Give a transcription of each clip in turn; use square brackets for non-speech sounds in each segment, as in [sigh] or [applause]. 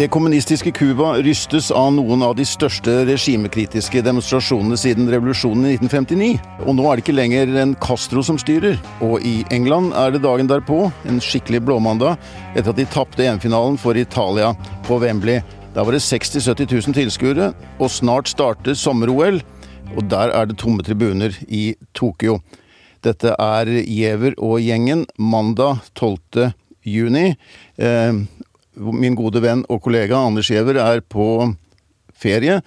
Det kommunistiske Cuba rystes av noen av de største regimekritiske demonstrasjonene siden revolusjonen i 1959. Og nå er det ikke lenger en Castro som styrer. Og i England er det dagen derpå, en skikkelig blåmandag, etter at de tapte EM-finalen for Italia på Wembley. Da var det 60 000-70 000 tilskuere, og snart starter sommer-OL. Og der er det tomme tribuner i Tokyo. Dette er Giæver og gjengen mandag 12. juni. Eh, min gode venn og kollega Anders Giæver er på ferie.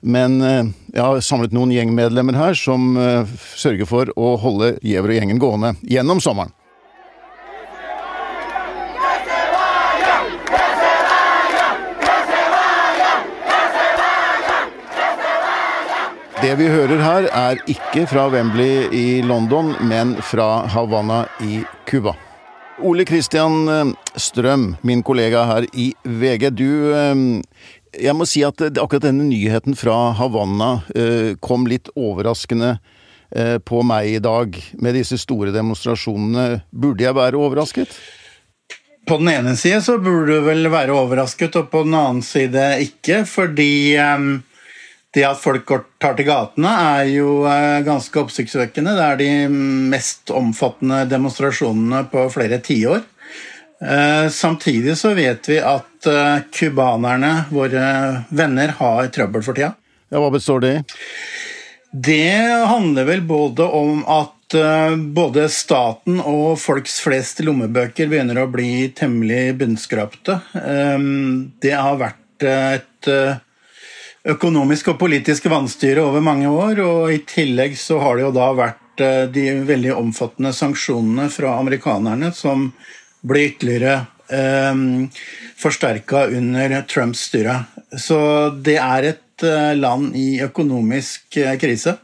Men eh, jeg har samlet noen gjengmedlemmer her som eh, sørger for å holde Giæver og gjengen gående gjennom sommeren. Det vi hører her, er ikke fra Wembley i London, men fra Havanna i Cuba. Ole Kristian eh, Strøm, min kollega her i VG. Du, eh, jeg må si at akkurat denne nyheten fra Havanna eh, kom litt overraskende på meg i dag, med disse store demonstrasjonene. Burde jeg være overrasket? På den ene side så burde du vel være overrasket, og på den annen side ikke, fordi det at folk tar til gatene, er jo eh, ganske oppsiktsvekkende. Det er de mest omfattende demonstrasjonene på flere tiår. Eh, samtidig så vet vi at eh, cubanerne, våre venner, har trøbbel for tida. Ja, Hva består det i? Det handler vel både om at både staten og folks flest lommebøker begynner å bli temmelig bunnskrapte. Det har vært et økonomisk og politisk vanstyre over mange år. Og i tillegg så har det jo da vært eh, de veldig omfattende sanksjonene fra amerikanerne som ble ytterligere eh, forsterka under Trumps styre. Så det er et eh, land i økonomisk eh, krise.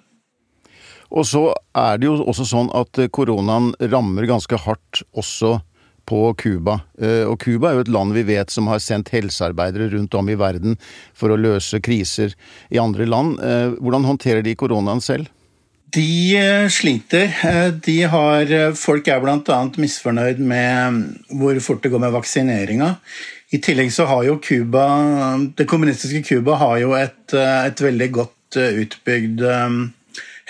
Og så er det jo også sånn at koronaen rammer ganske hardt også på Cuba. Eh, og Cuba er jo et land vi vet som har sendt helsearbeidere rundt om i verden for å løse kriser i andre land. Eh, hvordan håndterer de koronaen selv? De eh, sliter. De har, folk er bl.a. misfornøyd med hvor fort det går med vaksineringa. I tillegg så har jo Cuba Det kommunistiske Cuba har jo et, et veldig godt utbygd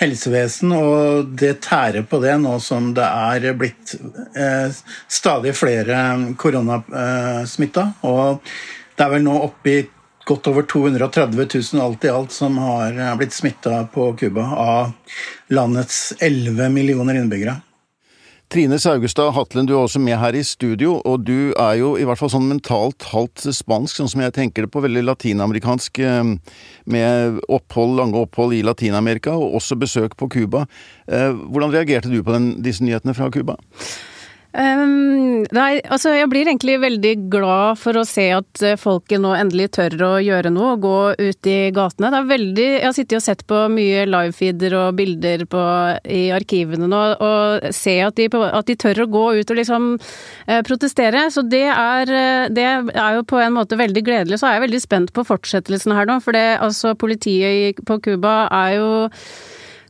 helsevesen, og det tærer på det nå som det er blitt eh, stadig flere koronasmitta. Og det er vel nå oppe i godt over 230 000 alt i alt som har blitt smitta på Cuba av landets 11 millioner innbyggere. Trine Saugestad Hatlen, du er også med her i studio, og du er jo i hvert fall sånn mentalt halvt spansk, sånn som jeg tenker det på, veldig latinamerikansk, eh, med opphold, lange opphold i Latin-Amerika, og også besøk på Cuba. Eh, hvordan reagerte du på den, disse nyhetene fra Cuba? Um, nei, altså jeg blir egentlig veldig glad for å se at eh, folket nå endelig tør å gjøre noe og gå ut i gatene. Det er veldig Jeg har sittet og sett på mye livefeeder og bilder på, i arkivene nå og se at de, at de, tør å gå ut og liksom eh, protestere. Så det er, eh, det er jo på en måte veldig gledelig. Så er jeg veldig spent på fortsettelsen her nå, for det, altså politiet på Cuba er jo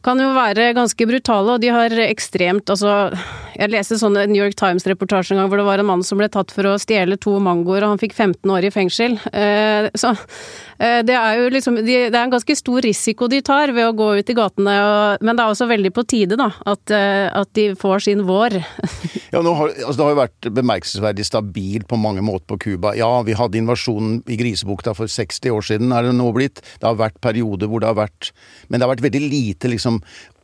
kan jo være ganske brutale, og de har ekstremt Altså, jeg leste sånn New York Times-reportasje en gang hvor det var en mann som ble tatt for å stjele to mangoer, og han fikk 15 år i fengsel. Eh, så eh, det er jo liksom Det er en ganske stor risiko de tar ved å gå ut i gatene, men det er også veldig på tide, da, at, eh, at de får sin vår. [laughs] ja, har, altså, det har jo vært bemerkelsesverdig stabilt på mange måter på Cuba. Ja, vi hadde invasjonen i Grisebukta for 60 år siden, er det nå blitt. Det har vært perioder hvor det har vært Men det har vært veldig lite liksom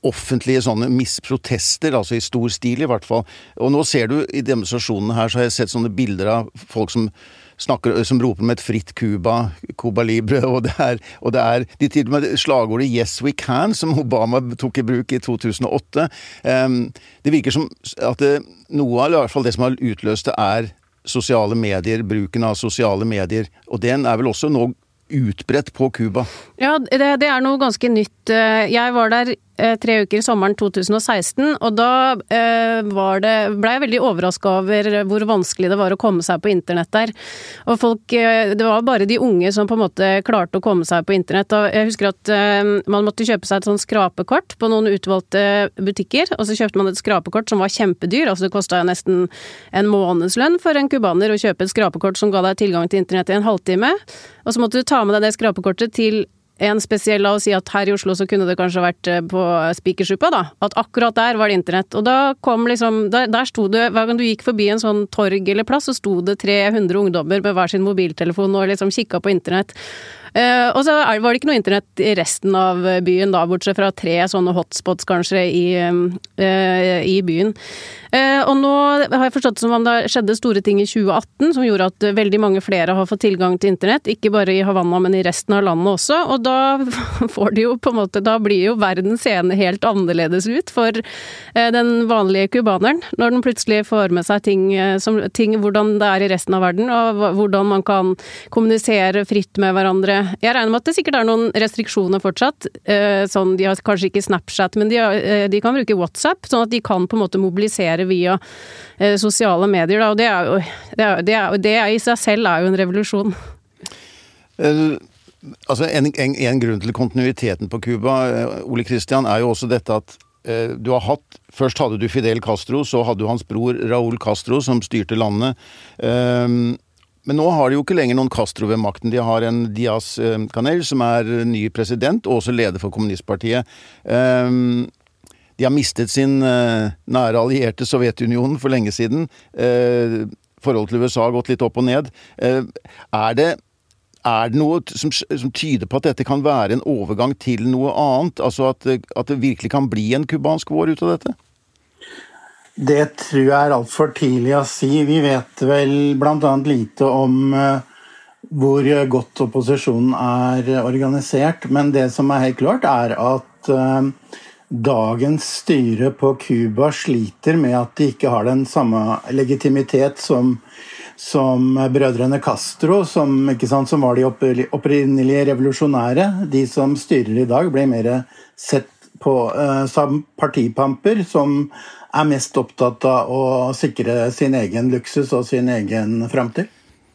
offentlige sånne misprotester, altså i stor stil i hvert fall. Og nå ser du i demonstrasjonene her, så har jeg sett sånne bilder av folk som snakker, som roper med et fritt Cuba, Cuba Libre, [laughs] og det er, og det er de til og med slagordet 'Yes we can', som Obama tok i bruk i 2008. Um, det virker som at det, noe av i hvert fall det som har utløst det, er sosiale medier, bruken av sosiale medier. Og den er vel også nå utbredt på Cuba? Ja, det, det, er noe ganske nytt. Jeg var der eh, tre uker sommeren 2016, og da eh, var det, ble jeg veldig overraska over hvor vanskelig det var å komme seg på internett der. Og folk Det var bare de unge som på en måte klarte å komme seg på internett. Og jeg husker at man måtte kjøpe seg et sånn skrapekort på noen utvalgte butikker, og så kjøpte man et skrapekort som var kjempedyr, altså det kosta nesten en månedslønn for en cubaner å kjøpe et skrapekort som ga deg tilgang til internett i en halvtime. Og så måtte du ta med deg det skrapekortet til en spesiell, la oss si at her i Oslo så kunne det kanskje vært eh, på Spikersuppa, da. At akkurat der var det internett. Og da kom liksom Der, der sto det Hver gang du gikk forbi en sånn torg eller plass, så sto det 300 ungdommer med hver sin mobiltelefon og liksom kikka på internett. Uh, og så var det ikke noe internett i resten av byen, da, bortsett fra tre sånne hotspots kanskje i, uh, i byen. Uh, og nå har jeg forstått det som om det skjedde store ting i 2018 som gjorde at veldig mange flere har fått tilgang til internett. Ikke bare i Havanna, men i resten av landet også. Og da [laughs] får de jo på en måte Da blir jo verden seende helt annerledes ut for den vanlige cubaneren. Når den plutselig får med seg ting, som, ting hvordan det er i resten av verden, og hvordan man kan kommunisere fritt med hverandre jeg regner med at det sikkert er noen restriksjoner fortsatt. Eh, sånn, de har kanskje ikke Snapchat, men de, har, eh, de, kan bruke WhatsApp, sånn at de kan på en måte mobilisere via eh, sosiale medier. Da. Og det, er jo, det, er, det, er, det i seg selv er jo en revolusjon. Altså en, en, en, grunn til kontinuiteten på Cuba, Ole Christian, er jo også dette at du har hatt Først hadde du Fidel Castro, så hadde du hans bror Raúl Castro, som styrte landet. Men nå har de jo ikke lenger noen Castro ved makten. De har en Diaz eh, Canel, som er ny president, og også leder for kommunistpartiet. Ehm, de har mistet sin eh, nære allierte Sovjetunionen for lenge siden. Eh, forholdet til USA har gått litt opp og ned. Er det, er det noe som, som, tyder på at dette kan være en overgang til noe annet? Altså at, at det virkelig kan bli en cubansk vår ut av dette? Det tror jeg er altfor tidlig å si. Vi vet vel bl.a. lite om eh, hvor godt opposisjonen er organisert. Men det som er helt klart, er at eh, dagens styre på Cuba sliter med at de ikke har den samme legitimitet som, som brødrene Castro, som, sant, som var de opprinnelige revolusjonære. De som styrer i dag, blir mer sett på uh, som partipamper som er mest opptatt av å sikre sin egen luksus og sin egen framtid.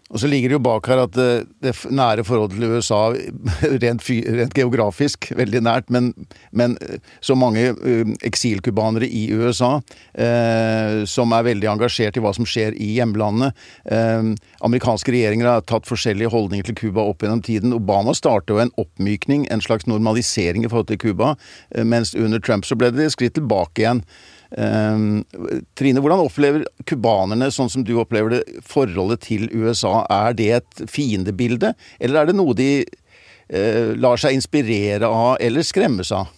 Og så ligger det jo bak her at det, det nære forholdet til USA, [laughs] rent, rent geografisk, veldig nært, men, men så mange uh, eksilcubanere i USA eh, som er veldig engasjert i hva som skjer i hjemlandet. Eh, amerikanske regjeringer har tatt forskjellige holdninger til Cuba opp gjennom tiden. Obama startet jo en oppmykning, en slags normalisering i forhold til Cuba, mens under Trump så ble det skritt tilbake igjen. Um, Trine, hvordan opplever cubanerne, sånn som du opplever det, forholdet til USA? Er det et fiendebilde, eller er det noe de eh, lar seg inspirere av eller skremmes av?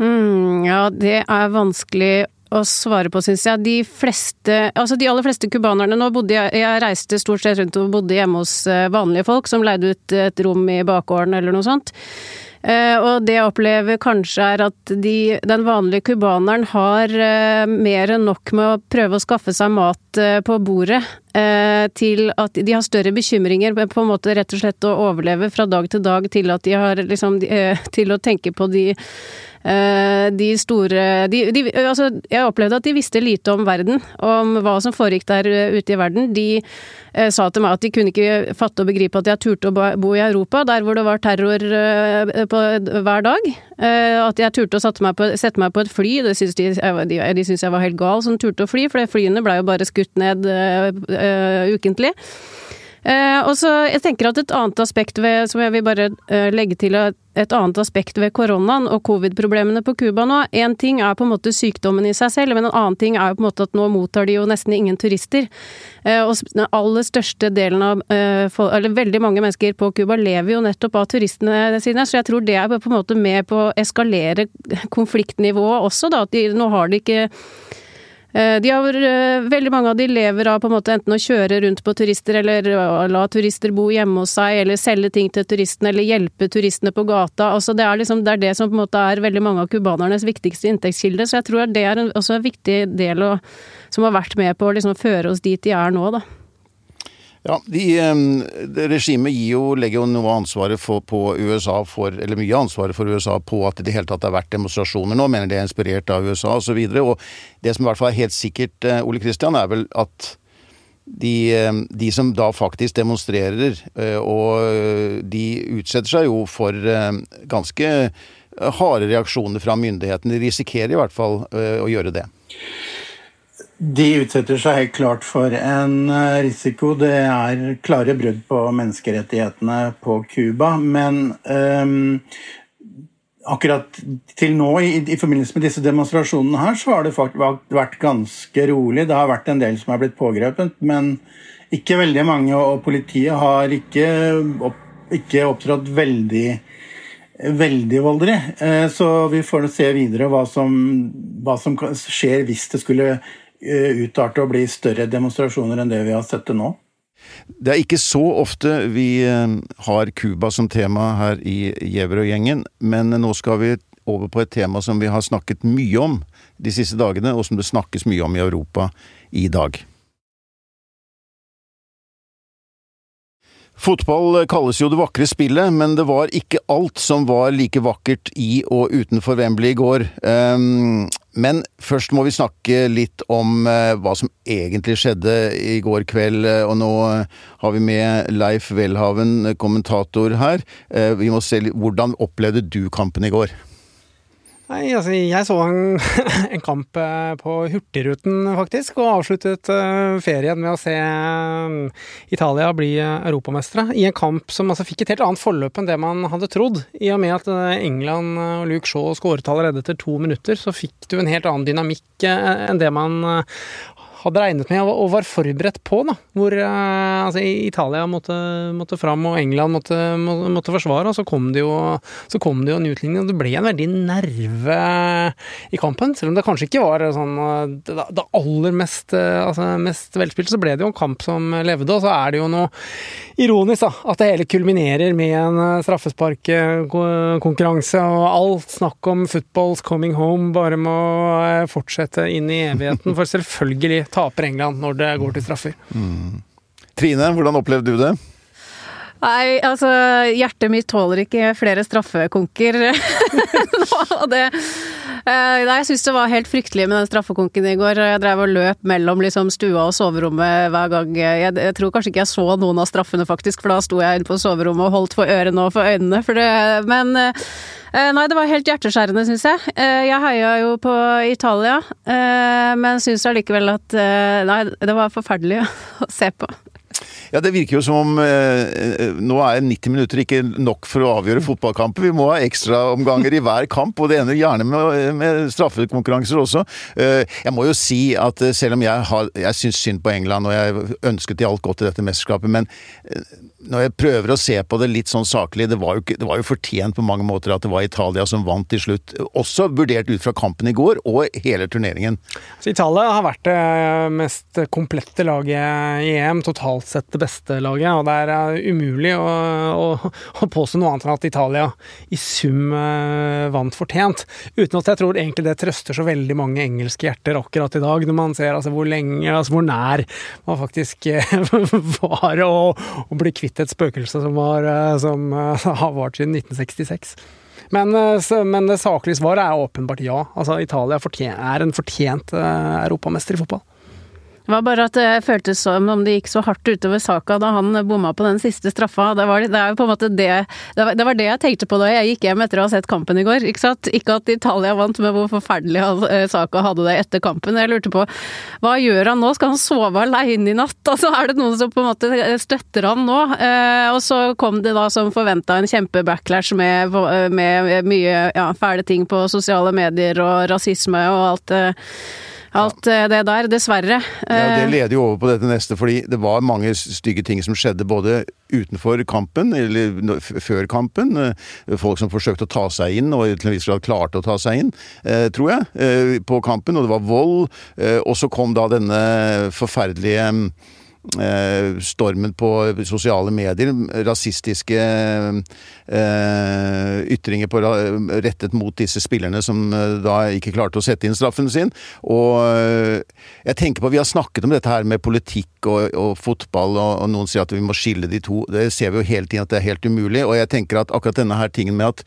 Hmm, ja, det er vanskelig å svare på, syns jeg. De fleste, altså de aller fleste cubanerne Nå bodde jeg Jeg reiste stort sett rundt og bodde hjemme hos eh, vanlige folk som leide ut et rom i bakgården eller noe sånt. Eh, og det jeg opplever kanskje er at de, den vanlige cubaneren har eh, mer enn nok med å prøve å skaffe seg mat eh, på bordet, til at de har større bekymringer på en måte rett og slett å overleve fra dag til dag, til at de har liksom Til å tenke på de de store de, de, altså, Jeg opplevde at de visste lite om verden, om hva som foregikk der eh, ute i verden. De eh, sa til meg at de kunne ikke fatte og begripe at jeg turte å bo i Europa, der hvor det var terror på, hver dag. At jeg turte å sette meg på, sette meg på et fly, det syns de, de, de syntes jeg var helt gal som turte å fly, for flyene blei jo bare skutt ned uh, ukentlig. Eh, og så jeg tenker at et annet aspekt ved, som jeg vil bare eh, legge til et annet aspekt ved koronaen og covid-problemene på Cuba nå Én ting er på en måte sykdommen i seg selv, men en annen ting er på en måte at nå mottar de jo nesten ingen turister. Eh, og den aller største delen av eh, Eller veldig mange mennesker på Cuba lever jo nettopp av turistene sine, så jeg tror det er på en måte med på å eskalere konfliktnivået også, da. At de, nå har de ikke de har, eh, veldig mange av de lever av på en måte enten å kjøre rundt på turister, eller la turister bo hjemme hos seg, eller selge ting til turistene, eller hjelpe turistene på gata. Altså det, er liksom, det er det som på en måte er veldig mange av cubanernes viktigste inntektskilde. Så jeg tror det er en, også en viktig del å, som har vært med på å liksom føre oss dit de er nå, da. Ja, de, Regimet legger jo noe ansvaret for, på USA for, eller mye ansvaret for USA på at det i det hele tatt har vært demonstrasjoner nå, mener de er inspirert av USA osv. Og, så og det som i hvert fall er helt sikkert, eh, Ole Kristian, er vel at de, de, som da faktisk demonstrerer, eh, og de utsetter seg jo for ganske harde reaksjoner fra myndighetene. De risikerer i hvert fall å gjøre det. De utsetter seg helt klart for en eh, risiko. Det er klare brudd på menneskerettighetene på Cuba. Men um, akkurat til nå, i, i, forbindelse med disse demonstrasjonene her, så har det faktisk vært ganske rolig. Det har vært en del som er blitt pågrepet, men ikke veldig mange. Og politiet har ikke, opp, ikke opptrådt veldig veldig voldelig. Eh, så vi får se videre hva som, hva som skjer hvis det skulle utarte å bli større demonstrasjoner enn det vi har sett det nå? Det er ikke så ofte vi eh, har Cuba som tema her i Gjevrøy-gjengen, men nå skal vi over på et tema som vi har snakket mye om de siste dagene, og som det snakkes mye om i Europa i dag. Fotball kalles jo det vakre spillet, men det var ikke alt som var like vakkert i og utenfor Wembley i går. Um, men først må vi snakke litt om uh, hva som egentlig skjedde i går kveld. Uh, og nå uh, har vi med Leif Welhaven, kommentator her. vi må se litt, Hvordan opplevde du kampen i går? Nei, altså jeg så en, [laughs] en, kamp eh, på Hurtigruten, faktisk, og avsluttet uh, ferien med å se um, Italia bli europamestere. I en kamp som altså fikk et helt annet forløp enn det man hadde trodd. I og med at England og Luke Shaw skåret allerede etter to minutter, så fikk du en helt annen dynamikk enn det man hadde regnet med og var forberedt på. da, Hvor uh, altså, Italia måtte, måtte, fram og England måtte, må, måtte forsvare. og Så kom det jo, så kom det jo en utligning, og det ble en veldig nerve i kampen. Selv om det kanskje ikke var sånn eh, det, det aller mest, eh, altså, mest velspilt, så ble det jo en kamp som levde. Og så er det jo noe ironisk da, at det hele kulminerer med en straffesparkkonkurranse, og alt snakk om 'football's coming home' bare må fortsette inn i evigheten. For selvfølgelig taper England når det går til straffer. Mm. Trine, hvordan opplevde du det? Nei, altså Hjertet mitt tåler ikke flere straffekonker [laughs] nå. det eh, Nei, jeg syns det var helt fryktelig med den straffekonken i går. Jeg drev og løp mellom liksom, stua og soverommet hver gang. Jeg, jeg, tror kanskje ikke jeg så noen av straffene, faktisk, for da sto jeg inne på soverommet og holdt for ørene og for øynene. For det, men Eh, nei, det var helt hjerteskjærende, syns jeg. Eh, jeg heia jo på Italia, men syns allikevel at Nei, det var forferdelig [laughs] å se på. Ja, Det virker jo som om eh, nå er 90 minutter ikke nok for å avgjøre fotballkamper. Vi må ha ekstraomganger i hver kamp, og det ender gjerne med, med straffekonkurranser også. Eh, jeg må jo si at selv om jeg, har, jeg syns synd på England, og jeg ønsket de alt godt i dette mesterskapet, men eh, når jeg prøver å se på det litt sånn saklig, det var, jo, det var jo fortjent på mange måter at det var Italia som vant til slutt. Også vurdert ut fra kampen i går og hele turneringen. Så Italia har vært det mest komplette laget i EM, totalt sett det beste laget. Og det er umulig å, å, å påstå noe annet enn at Italia i sum uh, vant fortjent. Uten at jeg tror egentlig det trøster så veldig mange engelske hjerter akkurat i dag, når man ser altså, hvor lenge, altså, hvor nær man faktisk [laughs] var å, å bli kvitt et spøkelse som, var, eh, som har vart siden 1966. Men, men, det saklige svaret er åpenbart ja. Altså, Italia er en fortjent europamester i fotball. Det var bare at det føltes som om det gikk så hardt utover saka da han bomma på den siste straffa. Det var, det på en måte det, det var, det jeg tenkte på da jeg gikk hjem etter å ha sett kampen i går. Ikke? Ikke at Italia vant, men hvor forferdelig eh, saka hadde det etter kampen. Jeg lurte på hva gjør han nå? Skal han sove aleine i natt? Altså, er det noen som på en måte støtter han nå? Eh, og så kom det da som forventa en kjempe-backlash med, med mye ja, fæle ting på sosiale medier og rasisme og alt det alt eh, det der, dessverre. Ja, Det eh, leder jo over på dette neste, fordi det var mange stygge ting som skjedde både utenfor kampen, eller før kampen. Eh, folk som forsøkte å ta seg inn, og til en viss grad klarte å ta seg inn, tror jeg, på kampen. Og det var vold. Og så kom da denne forferdelige stormen på sosiale medier. Rasistiske eh, ytringer på, rettet mot disse spillerne som eh, da ikke klarte å sette inn straffen sin. Og eh, jeg tenker på, Vi har snakket om dette her med politikk og, og fotball, og, og, noen sier at vi må skille de to. Det ser vi jo hele tiden at det er helt umulig. Og jeg tenker at akkurat denne her tingen med at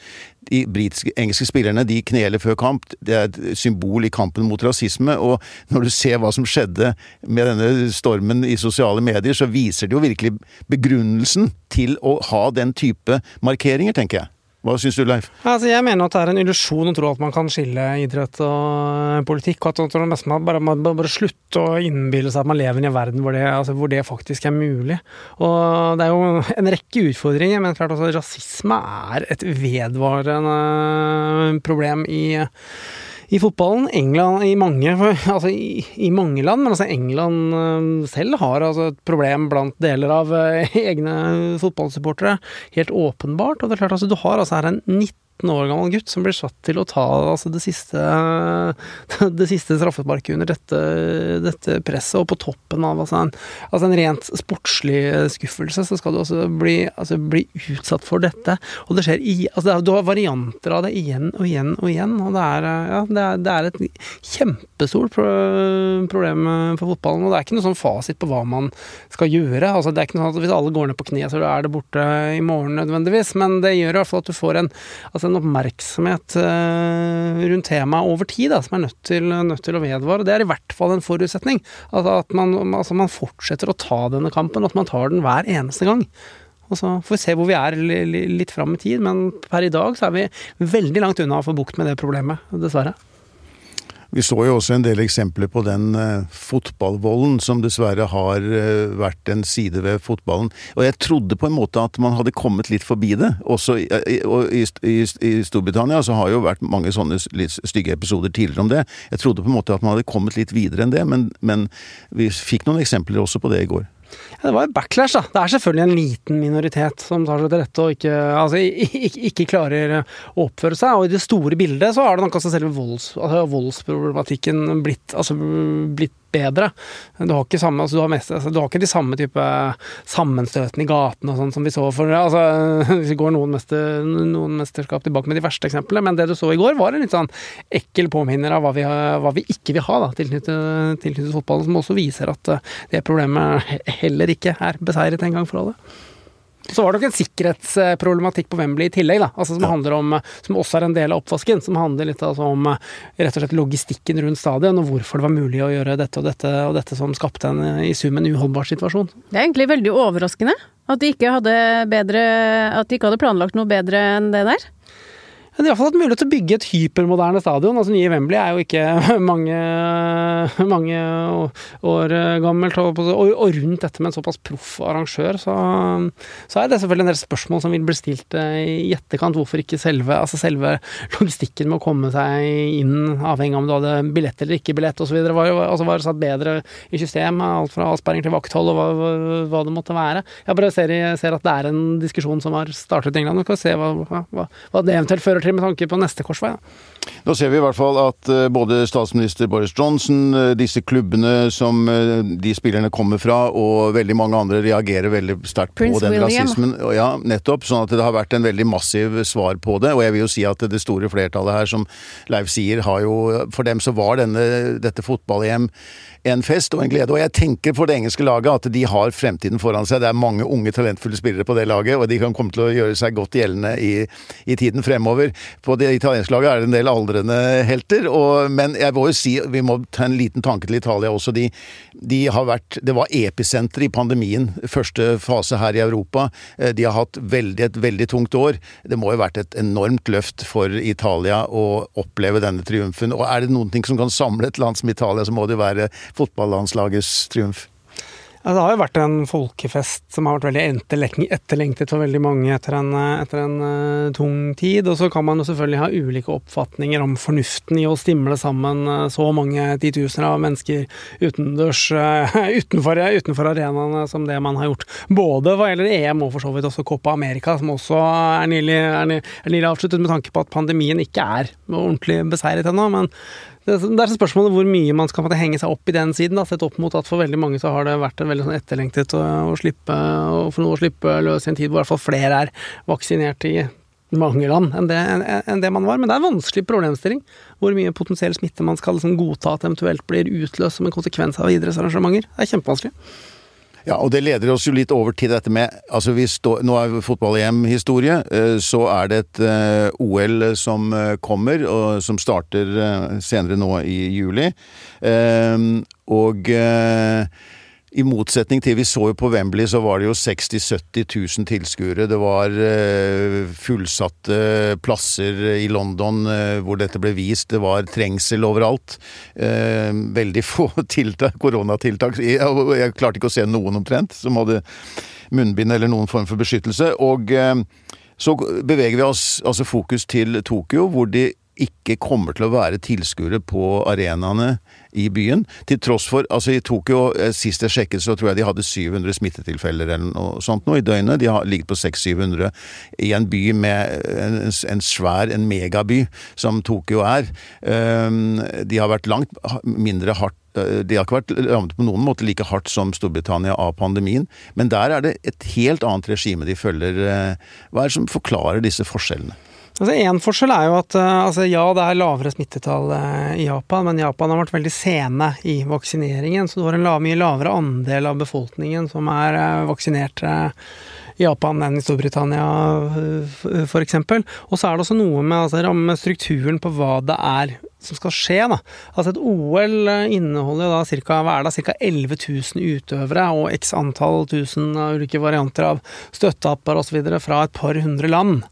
de britiske, engelske spillerne de kneler før kamp. Det er et symbol i kampen mot rasisme. Og når du ser hva som skjedde med denne stormen i sosiale medier, så viser det jo virkelig begrunnelsen til å ha den type markeringer, tenker jeg. Hva syns du, Leif? Altså, jeg mener at det er en illusjon å tro at man kan skille idrett og politikk. og at man bare, bare, bare slutte å innbille seg at man lever i en verden hvor det, altså, hvor det, faktisk er mulig. Og Det er jo en rekke utfordringer, men klart også rasisme er et vedvarende problem i i fotballen. England i mange, [laughs] altså i, i mange land, men altså England eh, selv har altså et problem blant deler av eh, [laughs] egne fotballsupportere. Helt åpenbart. Og det er klart, altså du har altså her en 19 19 år gammel gutt som blir satt til å ta altså, det siste, [laughs] det siste straffesparket under dette, dette, presset, og på toppen av altså en, altså en, rent sportslig skuffelse, så skal du også bli, altså, bli utsatt for dette. Og det skjer i altså, Du har varianter av det igjen og igjen og igjen, og det er, ja, det er, det er et kjempestort problem for fotballen. Og det er ikke noe sånn fasit på hva man skal gjøre. Altså, det er ikke noe sånn at Hvis alle går ned på kne, så er det borte i morgen nødvendigvis, men det gjør i hvert fall at du får en altså en oppmerksomhet eh, rundt temaet over tid, da, som er nødt til, nødt til, å vedvare. Det er i hvert fall en forutsetning. At, at man, altså man, fortsetter å ta denne kampen, at man tar den hver eneste gang. Og så får vi se hvor vi er litt fram i tid, men per i dag så er vi veldig langt unna å få bukt med det problemet, dessverre. Vi så jo også en del eksempler på den uh, fotballvolden som dessverre har uh, vært en side ved fotballen. Og jeg trodde på en måte at man hadde kommet litt forbi det. Også i, i, i, i Storbritannia så har jo vært mange sånne litt stygge episoder tidligere om det. Jeg trodde på en måte at man hadde kommet litt videre enn det, men, men vi fikk noen eksempler også på det i går. Det var jo backlash, da. Det er selvfølgelig en liten minoritet som tar seg til rette og ikke, altså, ikke, ikke, klarer å oppføre seg. Og i det store bildet så har det nok også selve volds, altså, voldsproblematikken blitt, altså, blitt bedre. Du har ikke, samme, altså, du har mest, altså, du har ikke de samme type sammenstøtene i gatene og sånn som vi så for altså, [laughs] vi går noen, mester, noen, mesterskap tilbake med de verste eksemplene, men det du så i går, var en litt sånn ekkel påminner av hva vi, hva vi ikke vil ha da, tilknyttet, tilknyttet fotballen, som også viser at eh, det problemet heller ikke er beseiret en gang for alle. Så var det nok en sikkerhetsproblematikk på Wembley i tillegg, da, altså som, handler om, som også er en del av oppvasken. Som handler litt altså om rett og slett logistikken rundt stadion, og hvorfor det var mulig å gjøre dette og dette, og dette som skapte en i sum en uholdbar situasjon. Det er egentlig veldig overraskende at de ikke hadde, bedre, at de ikke hadde planlagt noe bedre enn det der. De har iallfall hatt mulighet til å bygge et hypermoderne stadion. altså Nye Wembley er jo ikke [laughs] mange, mange år gammelt. Og, rundt dette med en såpass proff arrangør, så, så, er det selvfølgelig en del spørsmål som vil bli stilt eh, i etterkant. Hvorfor ikke selve, altså selve logistikken med å komme seg inn, avhengig av om du hadde billett eller ikke billett osv., var, altså var satt bedre i system. Alt fra avsperring til vakthold og hva, hva, det måtte være. Jeg bare ser, ser, at det er en diskusjon som har startet i England. Vi skal se hva, hva, hva det eventuelt fører til med tanke på neste korsvei. Nå ser vi i hvert fall at eh, både statsminister Boris Johnson, eh, disse klubbene som eh, de spillerne kommer fra, og veldig mange andre reagerer veldig sterkt på den William. rasismen. Ja, nettopp. Sånn at det har vært en veldig massiv svar på det. Og jeg vil jo si at det store flertallet her, som Leif sier, har jo For dem så var denne, dette fotball-EM en fest og en glede. Og jeg tenker for det engelske laget at de har fremtiden foran seg. Det er mange unge, talentfulle spillere på det laget, og de kan komme til å gjøre seg godt gjeldende i, i tiden fremover. På det italienske laget er det en del aldrende helter, og, men jeg må jo si vi må ta en liten tanke til Italia også. De, de har vært Det var episenter i pandemien, første fase her i Europa. Eh, de har hatt veldig, et veldig tungt år. Det må jo ha vært et enormt løft for Italia å oppleve denne triumfen. Og er det noen ting som kan samle et land som Italia, så må det jo være fotballandslagets triumf? Ja, det har jo vært en folkefest som har vært veldig etterlengtet for veldig mange etter en, etter en uh, tung tid. Og så kan man jo selvfølgelig ha ulike oppfatninger om fornuften i å stimle sammen uh, så mange titusener av mennesker utendørs uh, [laughs] utenfor, utenfor arenaene som det man har gjort. Både hva gjelder EM og for så vidt også Copa America, som også er nylig, er nylig avsluttet med tanke på at pandemien ikke er ordentlig beseiret ennå. men det, er spørsmålet hvor mye man skal henge seg opp i den siden. Da, sett opp mot at for veldig mange så har det vært en veldig sånn etterlengtet å, å slippe, å, å slippe løs i en tid hvor i hvert fall flere er vaksinert i mange land enn det, enn det, man var. Men det er en vanskelig problemstilling. Hvor mye potensiell smitte man skal liksom godta at eventuelt blir utløst som en konsekvens av idrettsarrangementer. Det er kjempevanskelig. Ja, og det leder oss jo litt over til dette med altså stå, Nå er fotball-EM-historie. Eh, så er det et eh, OL som uh, kommer, og som starter senere nå i juli. og i motsetning til Vi så jo på Wembley, så var det jo 60 000-70 000 tilskuere. Det var uh, fullsatte plasser i London hvor dette ble vist. Det var trengsel overalt. Veldig få [laughs] tiltak, koronatiltak. Jeg, klarte ikke å se noen omtrent som hadde munnbind eller noen form for beskyttelse. Og så beveger vi oss altså fokus til Tokyo, hvor de ikke kommer til å være tilskuere på arenaene i byen. Til tross for Altså, i Tokyo, eh, sist jeg sjekket, så tror jeg de hadde 700 smittetilfeller eller noe sånt nå i døgnet. De har ligget på 600-700 i en by med en, en, svær, en megaby som Tokyo er. Ehm, de har vært langt mindre hardt de har ikke vært rammet på noen måte like hardt som Storbritannia av pandemien, men der er det et helt annet regime de følger. Eh, hva er det som forklarer disse forskjellene? Altså en forskjell er jo at eh, altså ja, det er lavere smittetall eh, i Japan, men Japan har vært veldig sene i vaksineringen. Så du har en mye lavere andel av befolkningen som er eh, vaksinert Japan enn i Storbritannia f.eks. Og så er det også noe med, altså, rammestrukturen strukturen på hva det er som skal skje. Da. Altså Et OL inneholder da cirka, hva er det, ca. 11 000 utøvere og x antall tusen ulike varianter av støtteapper osv. fra et par hundre land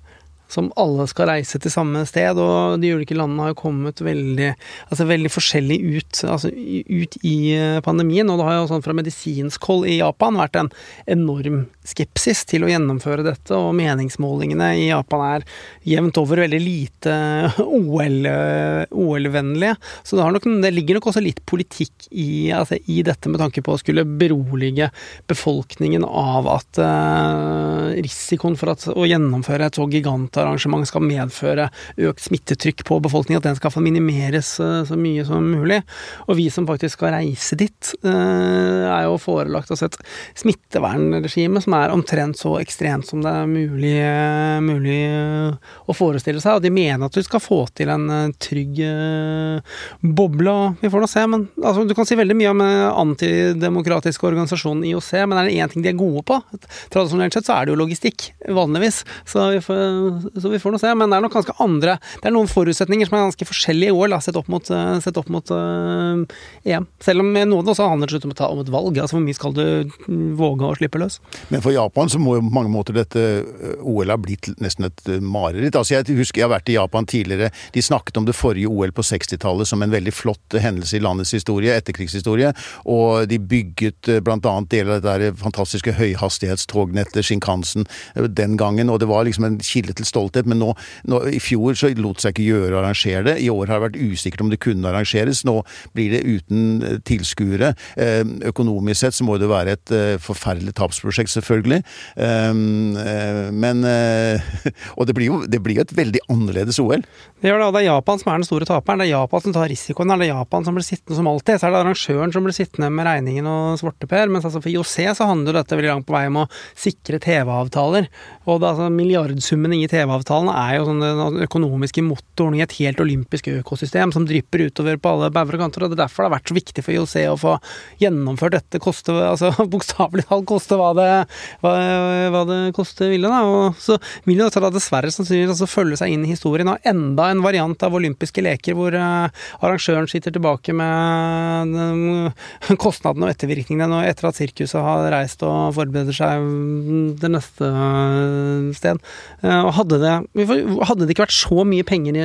som alle skal reise til samme sted, og de ulike landene har jo kommet veldig, altså veldig forskjellig ut, altså ut i eh, pandemien. Og det har jo sånn fra medisinsk hold i Japan vært en enorm skepsis til å gjennomføre dette, og meningsmålingene i Japan er jevnt over veldig lite OL-vennlige. OL Så det, nok, det, ligger nok også litt politikk i, altså i, dette med tanke på å skulle berolige befolkningen av at risikoen for at, å gjennomføre et så gigant arrangement skal medføre økt smittetrykk på befolkningen, at den skal få minimeres eh, så mye som mulig. Og vi som faktisk skal reise dit, eh, er jo forelagt oss et smittevernregime som er omtrent så ekstremt som det er mulig, eh, mulig å forestille seg. Og de mener at du skal få til en trygg boble, vi får nå se. Men altså, du kan si veldig mye om antidemokratiske organisasjonen IOC, men er det én ting de er gode på? Tradisjonelt sett så er det jo logistikk, vanligvis. Så vi får så vi får nå se. Men det er nok ganske andre Det er noen forutsetninger som er ganske forskjellige i år, da, sett opp mot, eh, sett opp mot uh, EM. Selv om noen også handler om, om et valg. Altså hvor mye skal du våge å slippe løs? Men for Japan så må jo på mange måter dette eh, OL ha blitt nesten et mareritt. Altså jeg husker jeg har vært i Japan tidligere. De snakket om det forrige OL på 60-tallet som en veldig flott hendelse i landets historie, etterkrigshistorie. Og de bygget bl.a. deler av det der fantastiske høyhastighetstognettet Shinkansen den gangen, og det var liksom en kilde til stolthet, men nå, nå, i fjor så lot seg ikke gjøre å arrangere det. I år har det vært usikkert om det kunne arrangeres. Nå blir det uten eh, tilskuere. Eh, økonomisk sett så må det være et eh, forferdelig tapsprosjekt, selvfølgelig. Men [laughs] Og det blir jo det blir et veldig annerledes OL. Det gjør det, og det er Japan som er den store taperen. Det er Japan som tar risikoen. Det er Japan som blir sittende som alltid. Så er det arrangøren som blir sittende med regningen og svarteper. Mens altså for IOC så handler dette veldig langt på vei om å sikre TV-avtaler. Og det, altså milliardsummen i TV-avtalen er jo sånn den økonomiske motoren i et helt olympisk økosystem som drypper utover på alle bauger og kanter. og Det er derfor det har vært så viktig for IOC å få gjennomført dette, koste altså [laughs] bokstavelig talt koste hva det, hva, hva det koste ville. da, og Så vil jo dette dessverre sannsynligvis altså følge seg inn i historien av enda en variant av olympiske leker hvor uh, arrangøren sitter tilbake med uh, kostnadene og ettervirkningene etter at sirkuset har reist og forbereder seg det neste uh, sted. og hadde det, hadde det ikke vært så mye penger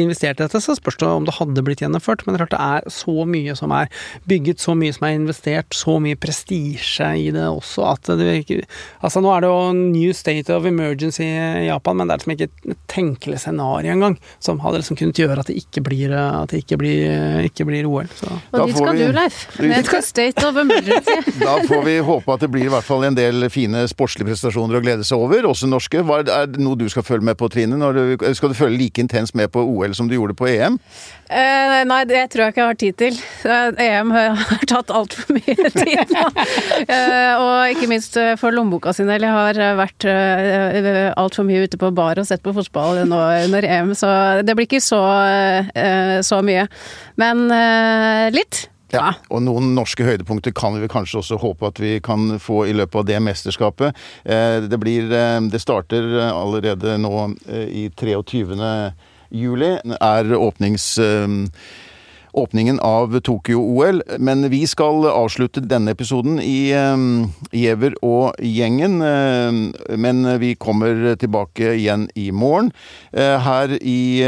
investert i dette, så spørs det om det hadde blitt gjennomført. Men det er klart det er så mye som er bygget, så mye som er investert, så mye prestisje i det også, at det virker Altså, nå er det jo new state of emergency i Japan, men det er liksom ikke et tenkelig scenario engang som hadde liksom kunnet gjøre at det ikke blir, at det ikke blir, ikke blir OL. Så. Og dit skal vi, du, Leif. Med et state of emergency. [laughs] da får vi håpe at det blir i hvert fall en del fine sportslige prestasjoner å glede seg over, også norske. Var, er, noe du skal følge med på, Trine? Du, skal du følge like intenst med på OL som du gjorde på EM? Eh, nei, det tror jeg ikke jeg har tid til. EM [laughs] har tatt altfor mye [laughs] tid nå. eh, og ikke minst eh, for lommeboka sin del. Jeg har eh, vært eh, altfor mye ute på bar og sett på fotball nå under EM, så det blir ikke så, eh, så mye. Men litt. Ja, og noen norske høydepunkter kan vi kanskje også håpe at vi kan få i løpet av det mesterskapet. Det, blir, det starter allerede nå i 23. juli. Er åpnings åpningen av Tokyo-OL. Men vi skal avslutte denne episoden i Giæver og gjengen. Men vi kommer tilbake igjen i morgen. Eh, her i,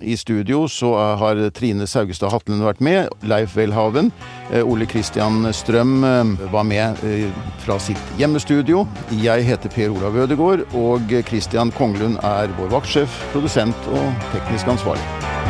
i studio så har Trine Saugestad Hatlen vært med. Leif Welhaven. Eh, Ole Kristian Strøm var med eh, fra sitt hjemmestudio. Jeg heter Per Olav Ødegaard, og Christian Konglund er vår vaktsjef, produsent og teknisk ansvarlig.